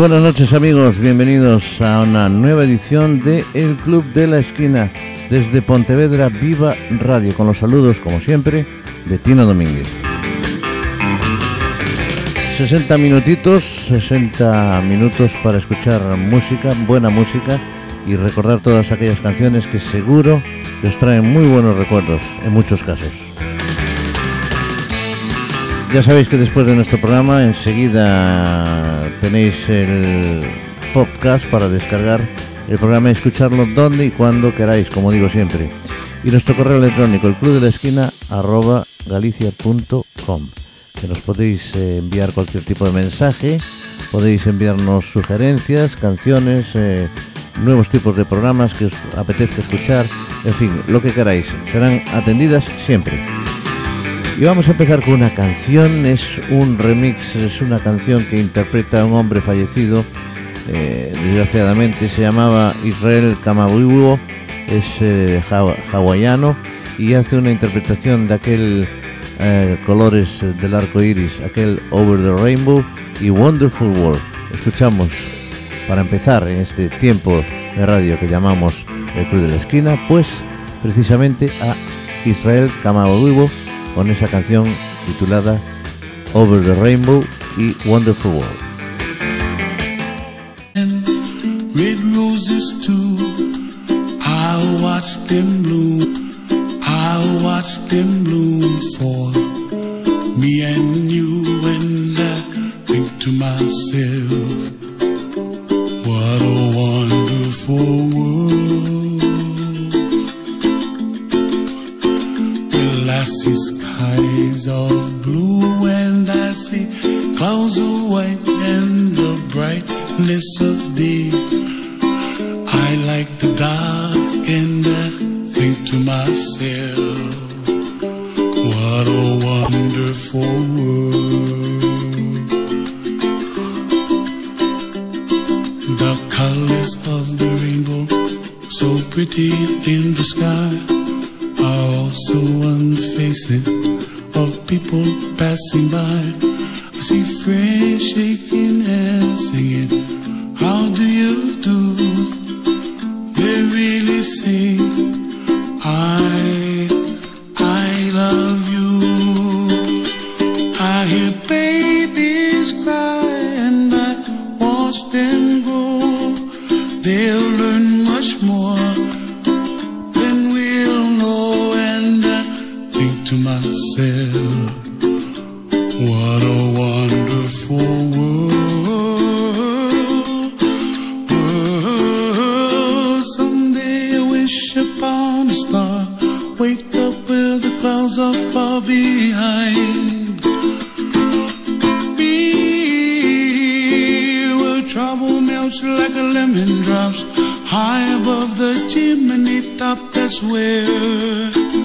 Buenas noches amigos, bienvenidos a una nueva edición de El Club de la Esquina desde Pontevedra Viva Radio con los saludos como siempre de Tino Domínguez. 60 minutitos, 60 minutos para escuchar música, buena música y recordar todas aquellas canciones que seguro les traen muy buenos recuerdos en muchos casos. Ya sabéis que después de nuestro programa enseguida tenéis el podcast para descargar el programa y escucharlo donde y cuando queráis, como digo siempre. Y nuestro correo electrónico, el club de la esquina, arroba galicia.com, que nos podéis eh, enviar cualquier tipo de mensaje, podéis enviarnos sugerencias, canciones, eh, nuevos tipos de programas que os apetezca escuchar, en fin, lo que queráis, serán atendidas siempre. Y vamos a empezar con una canción, es un remix, es una canción que interpreta a un hombre fallecido, eh, desgraciadamente, se llamaba Israel Kamabuiwo, es eh, hawaiano y hace una interpretación de aquel eh, colores del arco iris, aquel Over the Rainbow y Wonderful World. Escuchamos para empezar en este tiempo de radio que llamamos el Club de la Esquina, pues precisamente a Israel Kamabuiwo con esa canción titulada Over the Rainbow y Wonderful World. Red roses too, I watched them bloom, I watched them bloom for me and you, and I think to myself, what a wonderful skies like a lemon drops. High above the chimney top, that's where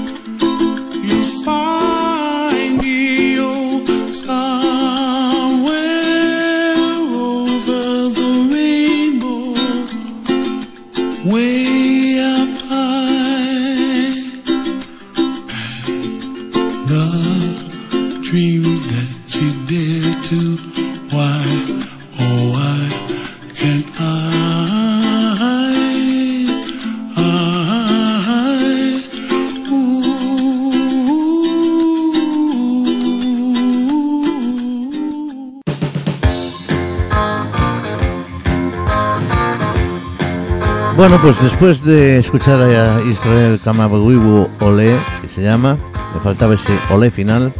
Bueno, pues después de escuchar a Israel Kamabuiwo Olé, que se llama, me faltaba ese Olé final,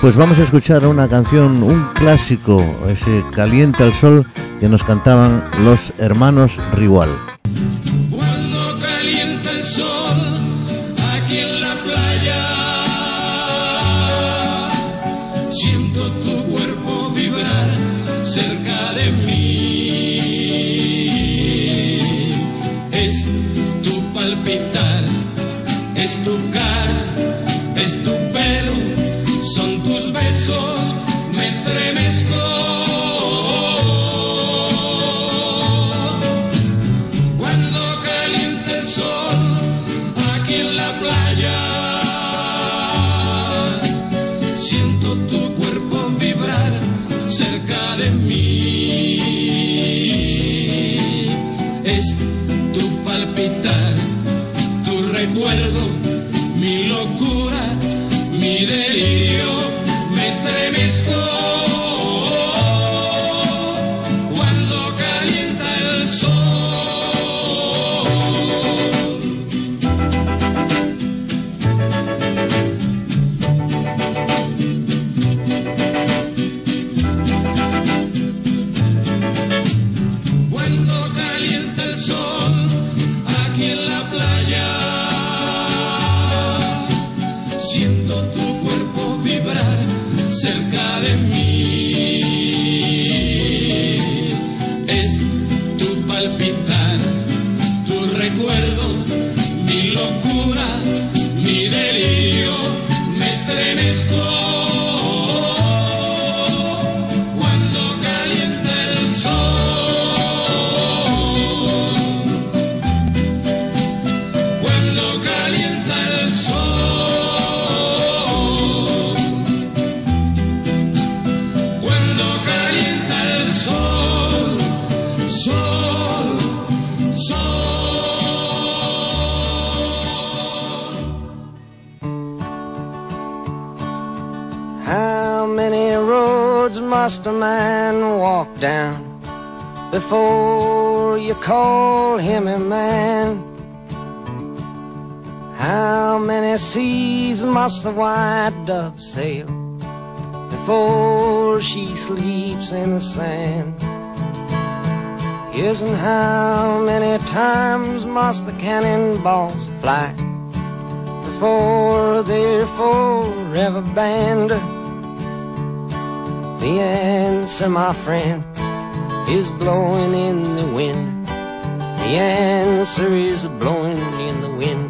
pues vamos a escuchar una canción, un clásico, ese Calienta el Sol, que nos cantaban los hermanos Rigual. mi locura, mi delirio, me estremezco. Sail before she sleeps in the sand? And how many times must the cannonballs fly before they're forever banned? The answer, my friend, is blowing in the wind. The answer is blowing in the wind.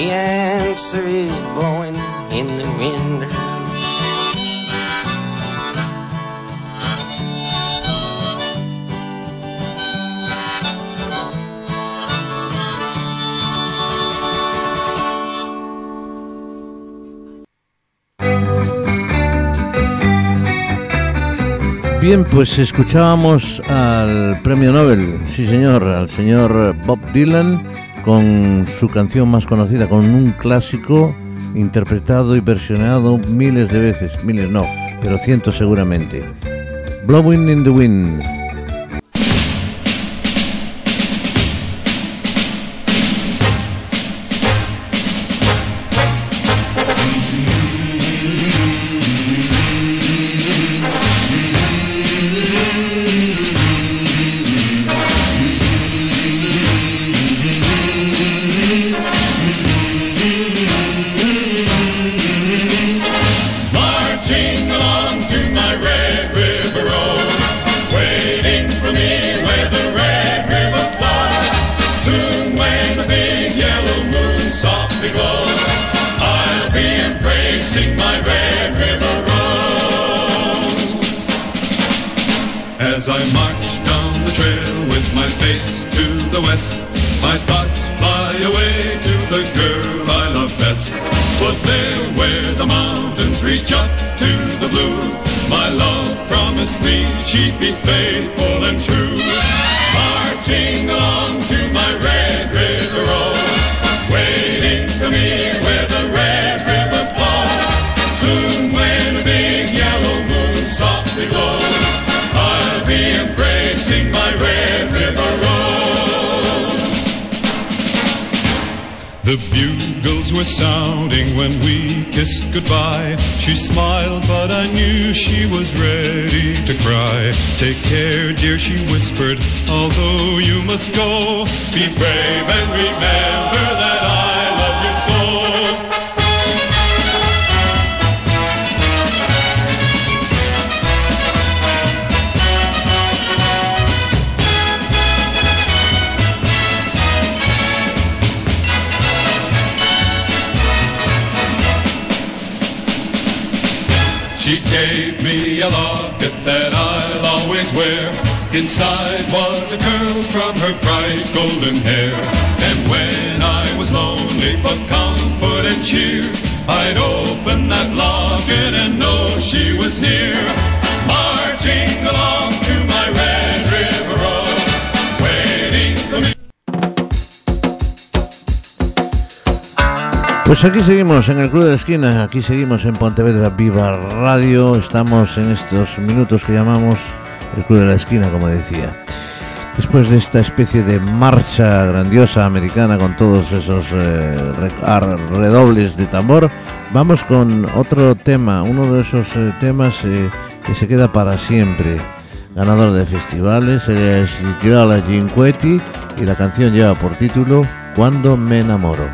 The answer is blowing in the wind. Bien, pues escuchábamos al premio Nobel, sí señor, al señor Bob Dylan con su canción más conocida, con un clásico interpretado y versionado miles de veces, miles no, pero cientos seguramente. Blowing in the Wind. Kissed goodbye. She smiled, but I knew she was ready to cry. Take care, dear, she whispered, although you must go, be brave and remember that I Inside was a curl from her bright golden hair. And when I was lonely for comfort and cheer, I'd open that locket and know she was near. Marching along to my red river rose, waiting for me. Pues aquí seguimos en el Club de la Esquina, aquí seguimos en Pontevedra Viva Radio, estamos en estos minutos que llamamos el Club de la Esquina, como decía. Después de esta especie de marcha grandiosa americana con todos esos eh, redobles de tambor, vamos con otro tema, uno de esos eh, temas eh, que se queda para siempre. Ganador de festivales, es Girala Cinquetti y la canción lleva por título Cuando me enamoro.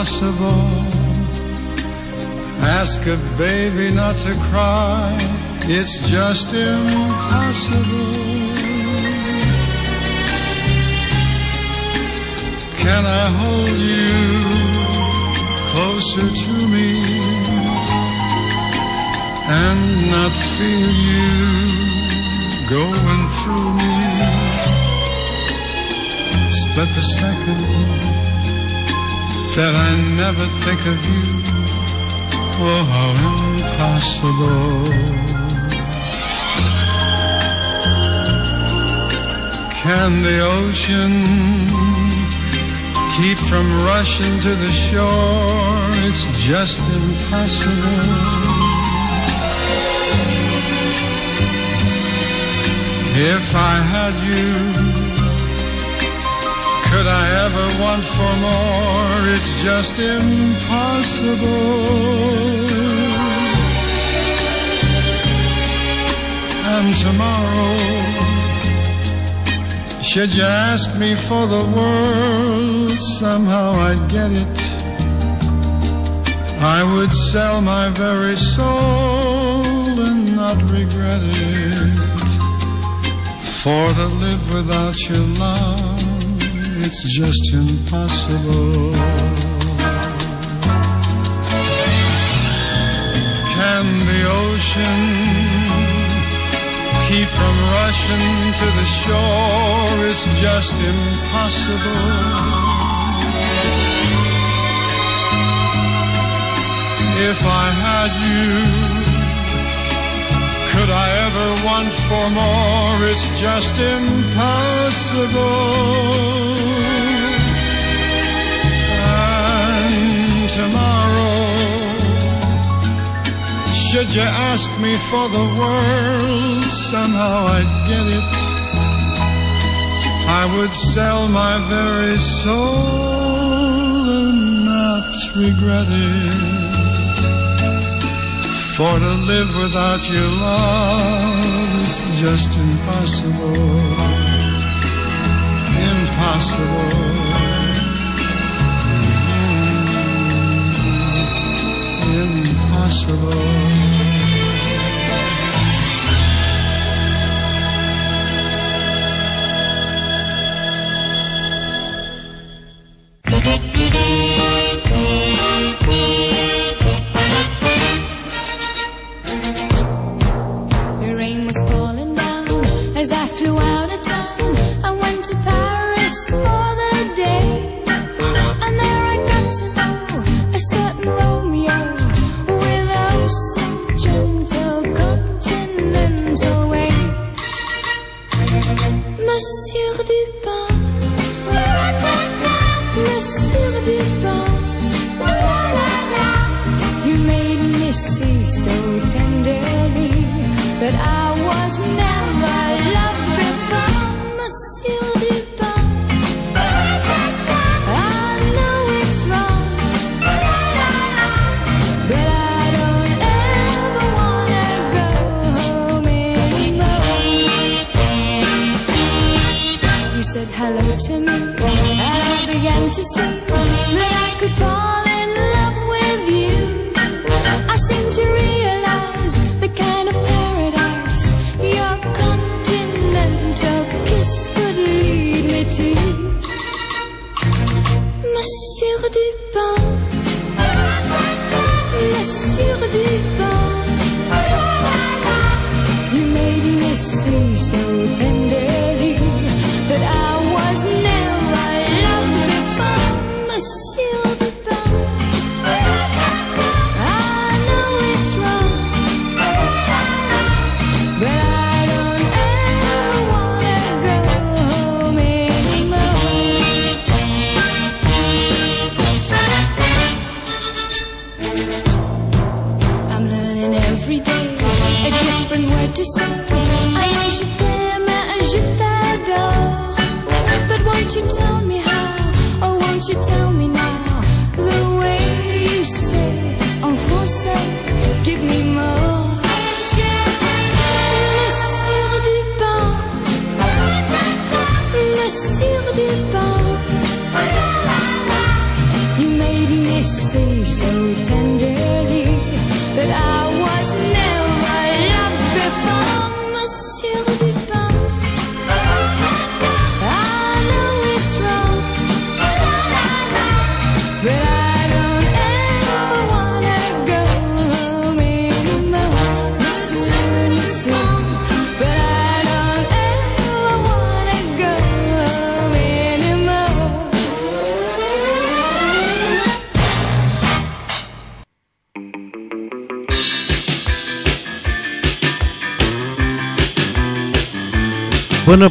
Impossible. Ask a baby not to cry. It's just impossible. Can I hold you closer to me and not feel you going through me? Split the second that I never think of you. Oh, how impossible. Can the ocean keep from rushing to the shore? It's just impossible. If I had you, could I ever want for more? It's just impossible. And tomorrow, should you ask me for the world, somehow I'd get it. I would sell my very soul and not regret it. For to live without your love, it's just impossible. Can the ocean keep from rushing to the shore? It's just impossible. If I had you, could I ever want for more? It's just impossible. And tomorrow, should you ask me for the world, somehow I'd get it. I would sell my very soul and not regret it. For to live without your love is just impossible. Impossible. Impossible.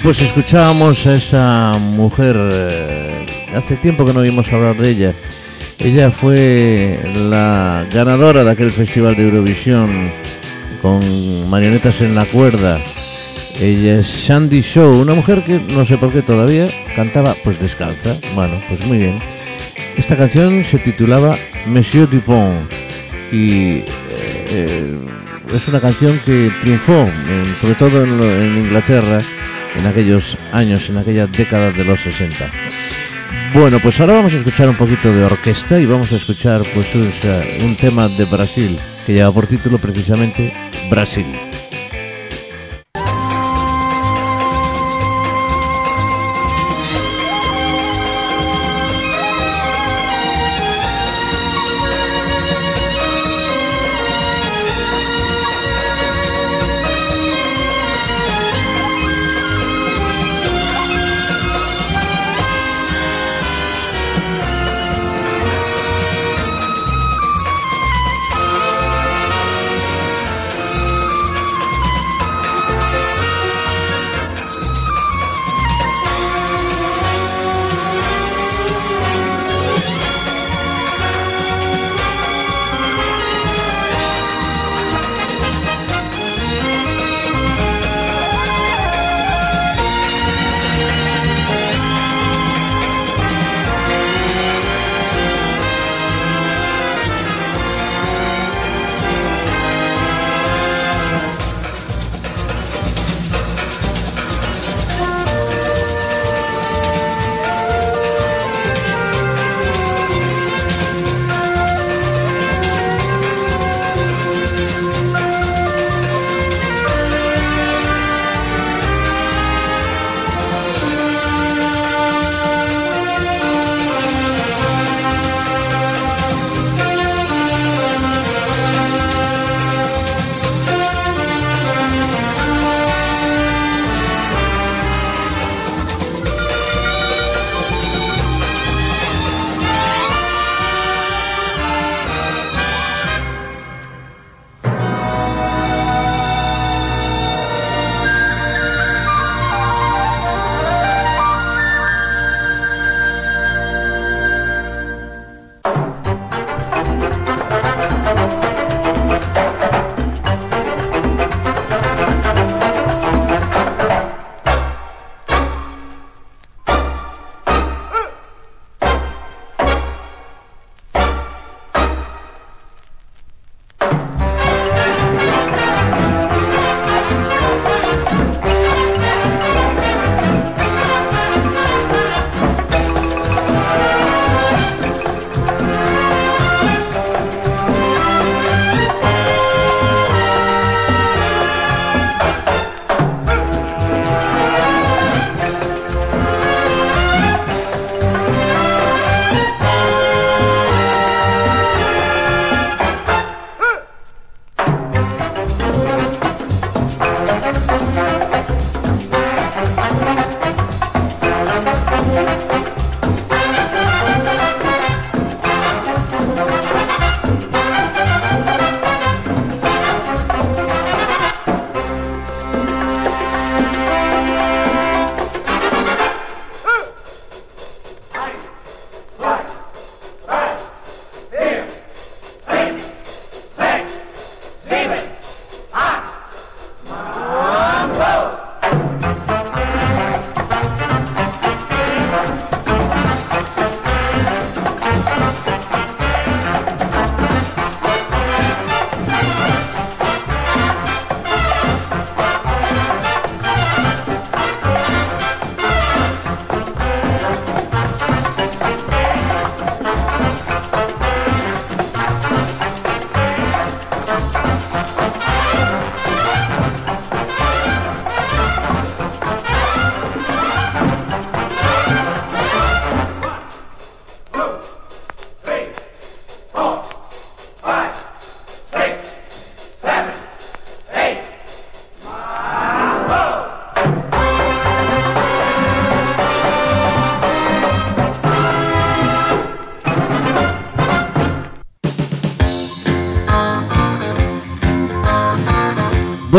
Pues escuchábamos a esa mujer, eh, hace tiempo que no oímos hablar de ella. Ella fue la ganadora de aquel festival de Eurovisión con marionetas en la cuerda. Ella es Sandy Show, una mujer que no sé por qué todavía cantaba pues descalza. Bueno, pues muy bien. Esta canción se titulaba Monsieur Dupont y eh, eh, es una canción que triunfó, sobre todo en Inglaterra, en aquellos años, en aquellas décadas de los 60. Bueno, pues ahora vamos a escuchar un poquito de orquesta y vamos a escuchar pues un, un tema de Brasil que lleva por título precisamente Brasil.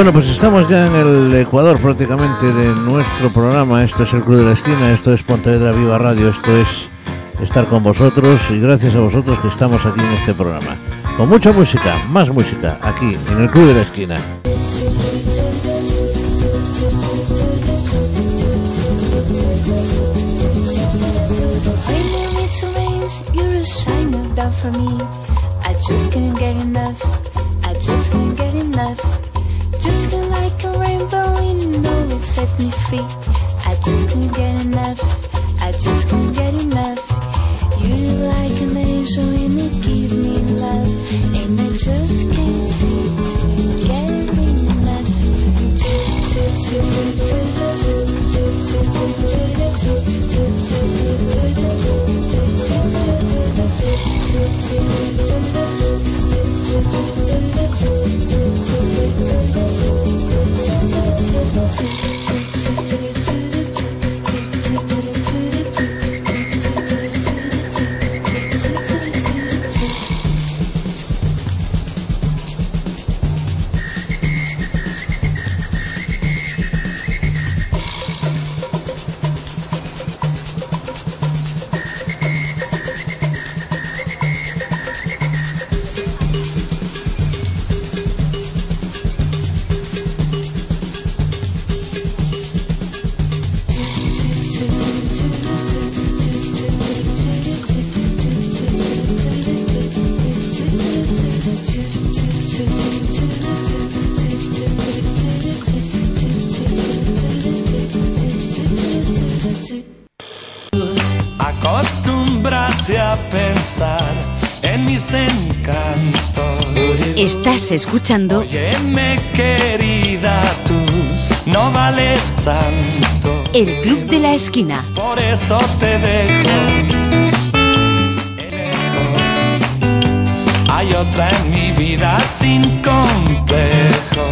Bueno, pues estamos ya en el Ecuador prácticamente de nuestro programa. Esto es el Club de la Esquina, esto es Pontevedra Viva Radio, esto es estar con vosotros y gracias a vosotros que estamos aquí en este programa. Con mucha música, más música, aquí en el Club de la Esquina. Just get enough. I just can't get enough. Set me free. I just can't get enough. I just can't get enough. You're like an angel and you give me love, and I just can't seem to get enough. Estás escuchando Óyeme, querida, tú no vales tanto. El Club de la Esquina. Por eso te dejo. lejos. Hay otra en mi vida sin complejos.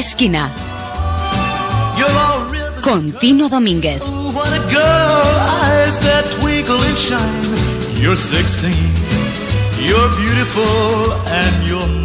esquina. Con Tino Domínguez. You're 16, you're beautiful and you're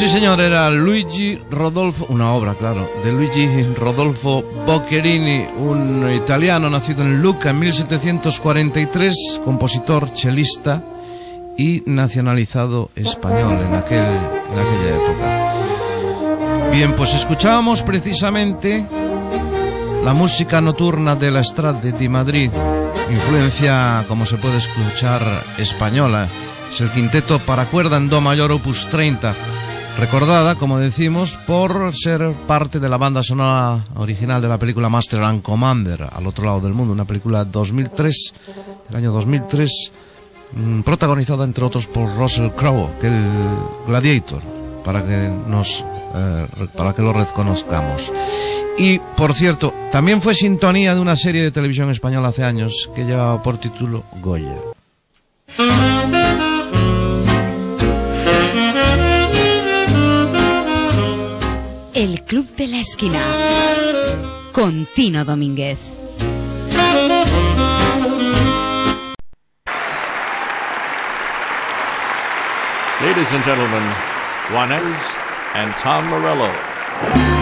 sí, señor, era Luigi Rodolfo, una obra, claro, de Luigi Rodolfo Boccherini, un italiano nacido en Lucca en 1743, compositor, chelista y nacionalizado español en, aquel, en aquella época. Bien, pues escuchábamos precisamente la música nocturna de la Estrade de Madrid, influencia, como se puede escuchar, española. Es el quinteto para cuerda en Do mayor opus 30 recordada, como decimos, por ser parte de la banda sonora original de la película Master and Commander, al otro lado del mundo, una película 2003, del año 2003, mm, protagonizada entre otros por Russell Crowe, que el Gladiator, para que nos eh, para que lo reconozcamos. Y por cierto, también fue sintonía de una serie de televisión española hace años que llevaba por título Goya. Club de la Esquina. Con Tino Domínguez. Ladies and gentlemen, Juanes and Tom Morello.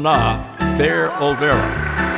From Mana, Fair Olvera.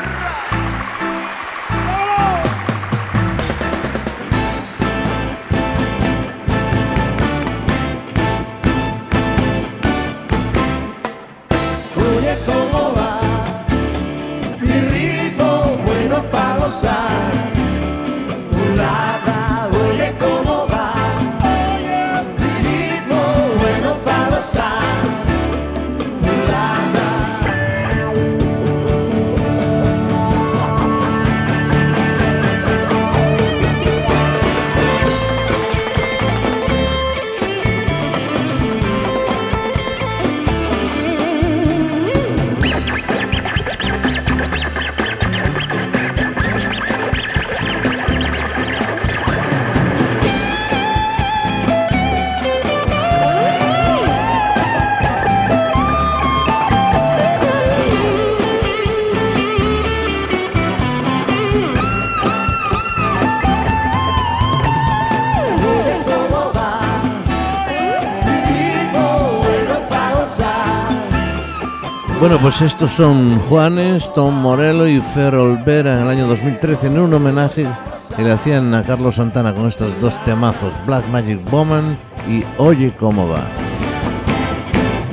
Bueno, pues estos son Juanes, Tom Morello y Fer Olvera en el año 2013 en un homenaje que le hacían a Carlos Santana con estos dos temazos, Black Magic Woman y Oye cómo va.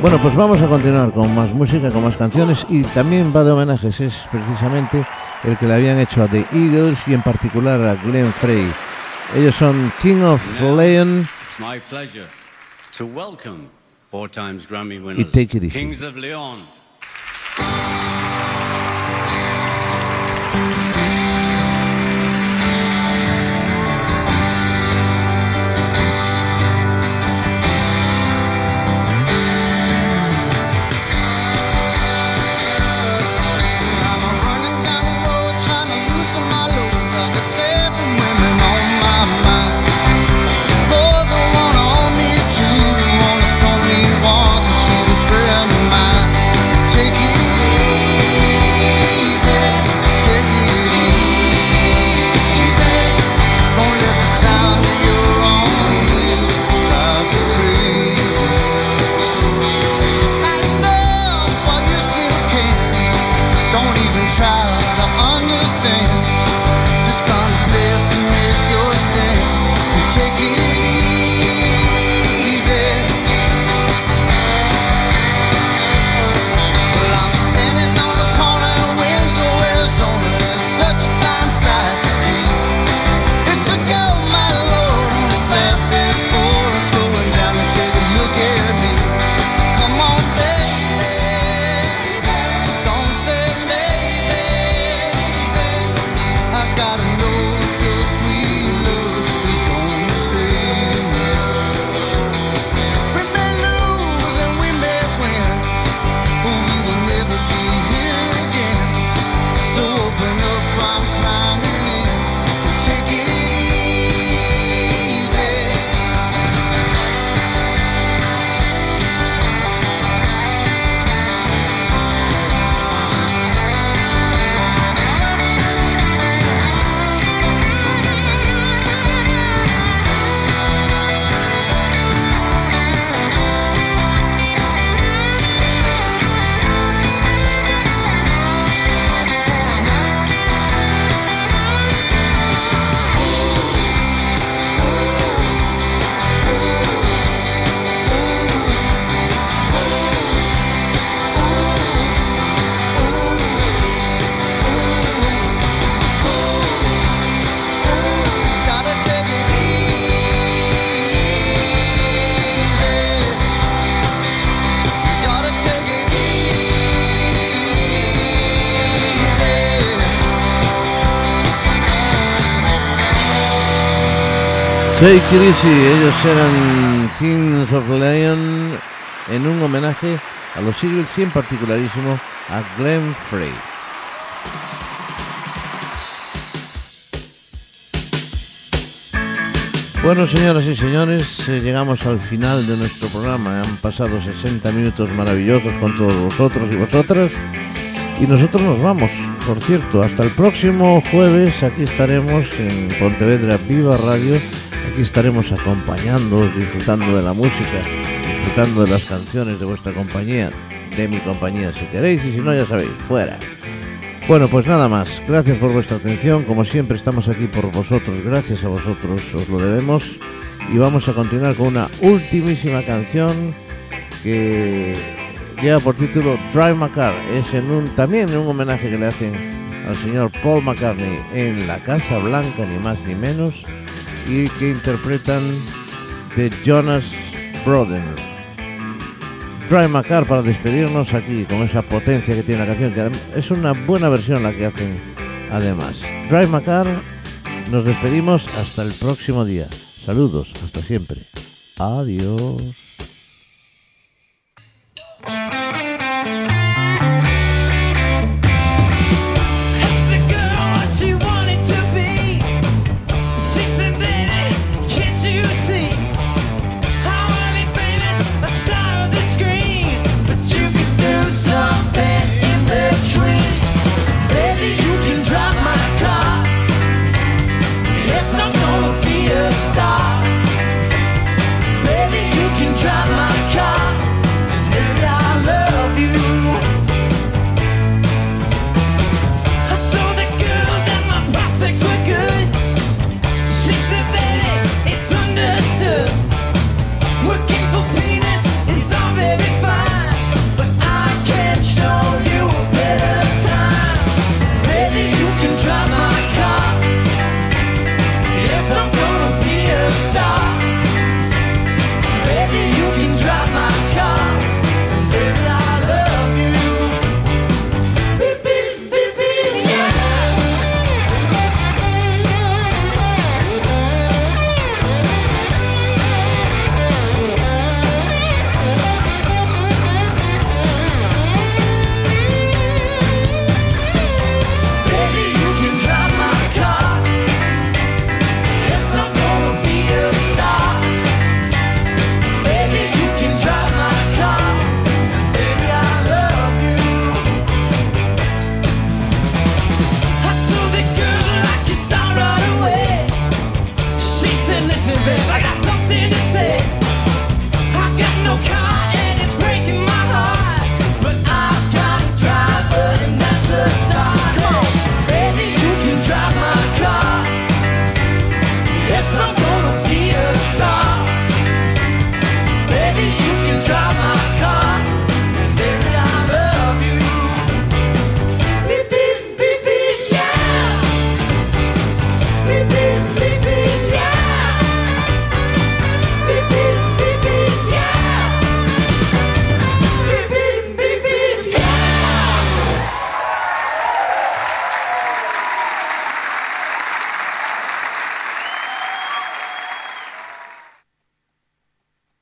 Bueno, pues vamos a continuar con más música, con más canciones y también va de homenajes, es precisamente el que le habían hecho a The Eagles y en particular a Glenn Frey. Ellos son King of Leon It's my pleasure to welcome four times Grammy y Take It Easy. Kings of Leon. Take it ellos eran Kings of Leon en un homenaje a los Eagles y en particularísimo a Glenn Frey. Bueno, señoras y señores, eh, llegamos al final de nuestro programa. Han pasado 60 minutos maravillosos con todos vosotros y vosotras. Y nosotros nos vamos. Por cierto, hasta el próximo jueves aquí estaremos en Pontevedra Viva Radio. Estaremos acompañándoos, disfrutando de la música, disfrutando de las canciones de vuestra compañía, de mi compañía si queréis, y si no, ya sabéis, fuera. Bueno, pues nada más. Gracias por vuestra atención. Como siempre, estamos aquí por vosotros. Gracias a vosotros, os lo debemos. Y vamos a continuar con una ultimísima canción que lleva por título Drive My Car. Es en un, también un homenaje que le hacen al señor Paul McCartney en la Casa Blanca, ni más ni menos, y que interpretan The Jonas Brothers. Drive My Car para despedirnos aquí con esa potencia que tiene la canción, que es una buena versión la que hacen además. Drive My Car, nos despedimos hasta el próximo día. Saludos, hasta siempre. Adiós.